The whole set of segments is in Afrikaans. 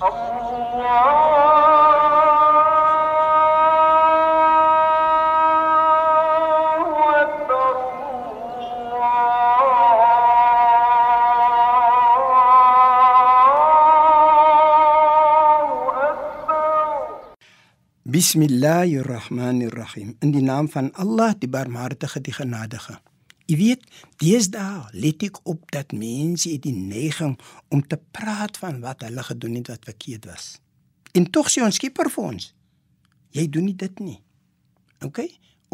بسم الله الرحمن الرحيم اندي نام فان الله دبار مارتخ دي خنادخه Jy weet, deesdae let ek op dat mense het die neiging om te praat van wat hulle gedoen het wat verkeerd was. En tog sê ons Skepper vir ons, jy doen nie dit nie. OK?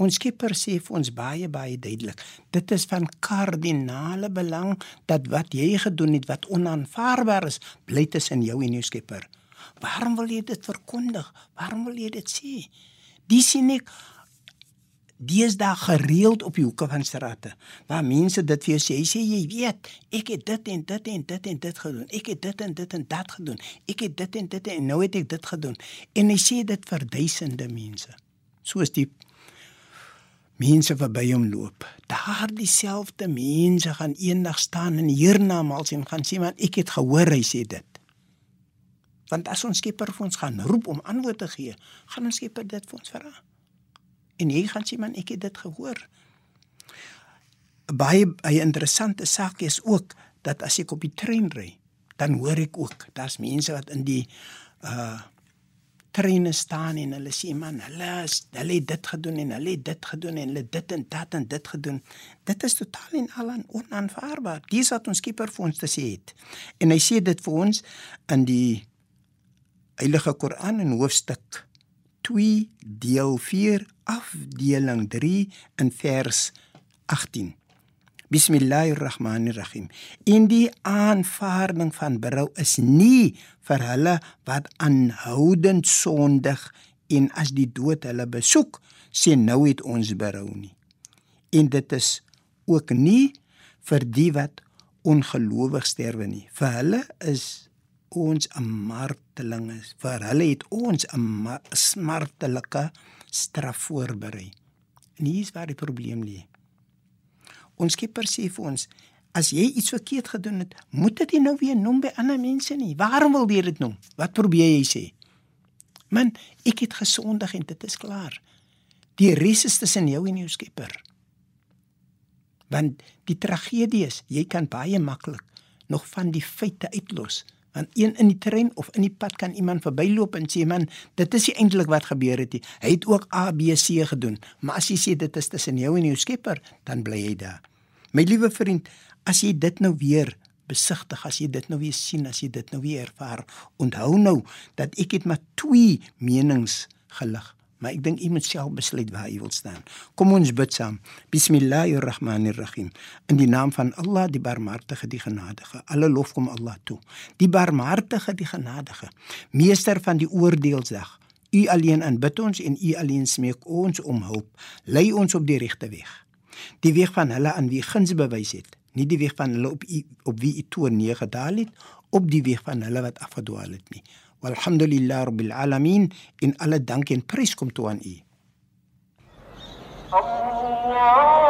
Ons Skepper sê vir ons baie baie duidelik, dit is van kardinale belang dat wat jy gedoen het wat onaanvaarbaar is, bly tussen jou en jou Skepper. Waarom wil jy dit verkondig? Waarom wil jy dit sê? Dis sien ek deesdae gereeld op die hoeke van strate waar mense dit vir jou sê, jy sê jy weet, ek het dit en dit en dit en dit gedoen. Ek het dit en dit en dat gedoen. Ek het dit en dit en nou het ek dit gedoen. En hy sê dit vir duisende mense. Soos die mense verby hom loop. Daardie selfde mense gaan eendag staan in hiernamaals en gaan sê man, ek het gehoor hy sê dit. Want as ons Skepper vir ons gaan roep om antwoord te gee, gaan ons Skepper dit vir ons vra. En jy gaan sê man, ek het dit gehoor. Baie baie interessante saak is ook dat as ek op die trein ry, dan hoor ek ook daar's mense wat in die uh treine staan en hulle sê man, hulle is, hulle het dit gedoen en hulle het dit gedoen en hulle dit en dat en dit gedoen. Dit is totaal en al onaanvaarbaar. Dis wat ons Skepper vir ons te sê het. En hy sê dit vir ons in die Heilige Koran in hoofstuk 2 deel 4 afdeling 3 in vers 18. Bismillahirrahmanirrahim. In die aanvaarding van berou is nie vir hulle wat aanhoudend sondig en as die dood hulle besoek, sê nou het ons berou nie. En dit is ook nie vir die wat ongelowig sterwe nie. Vir hulle is ons 'n marteling is. Vir hulle het ons 'n smartelike straf voorberei. En hier is waar die probleem lê. Ons Skepper sê vir ons, as jy iets verkeerd gedoen het, moet dit nie nou weer noem by ander mense nie. Waarom wil jy dit noem? Wat probeer jy sê? Man, ek het gesondig en dit is klaar. Die res is tussen jou en jou Skepper. Want die tragedie is, jy kan baie maklik nog van die feite uitlos. Want een in die trein of in die pad kan iemand verbyloop en sê man, dit is eintlik wat gebeur het nie. Hy het ook A B C gedoen. Maar as jy sê dit is tussen jou en jou Skepper, dan bly hy daar. My liewe vriend, as jy dit nou weer besigtig, as jy dit nou weer sien, as jy dit nou weer ervaar, onthou nou dat ek het maar twee menings gelig. Maar ek dink u moet self besluit waar u wil staan. Kom ons bid saam. Bismillahirrahmanirrahim. In die naam van Allah, die Barmhartige, die Genadige. Alle lof kom Allah toe. Die Barmhartige, die Genadige. Meester van die oordeelsdag. U alleen aanbid ons en u alleen smeek ons om hulp. Lei ons op die regte weg. Die weg van hulle aan wie guns bewys het, nie die weg van hulle op u, op wie u toorn neergedaal het, op die weg van hulle wat afgedwaal het nie. Walhamdulillah rabbil alamin en alle dank en prys kom toe aan U. Allah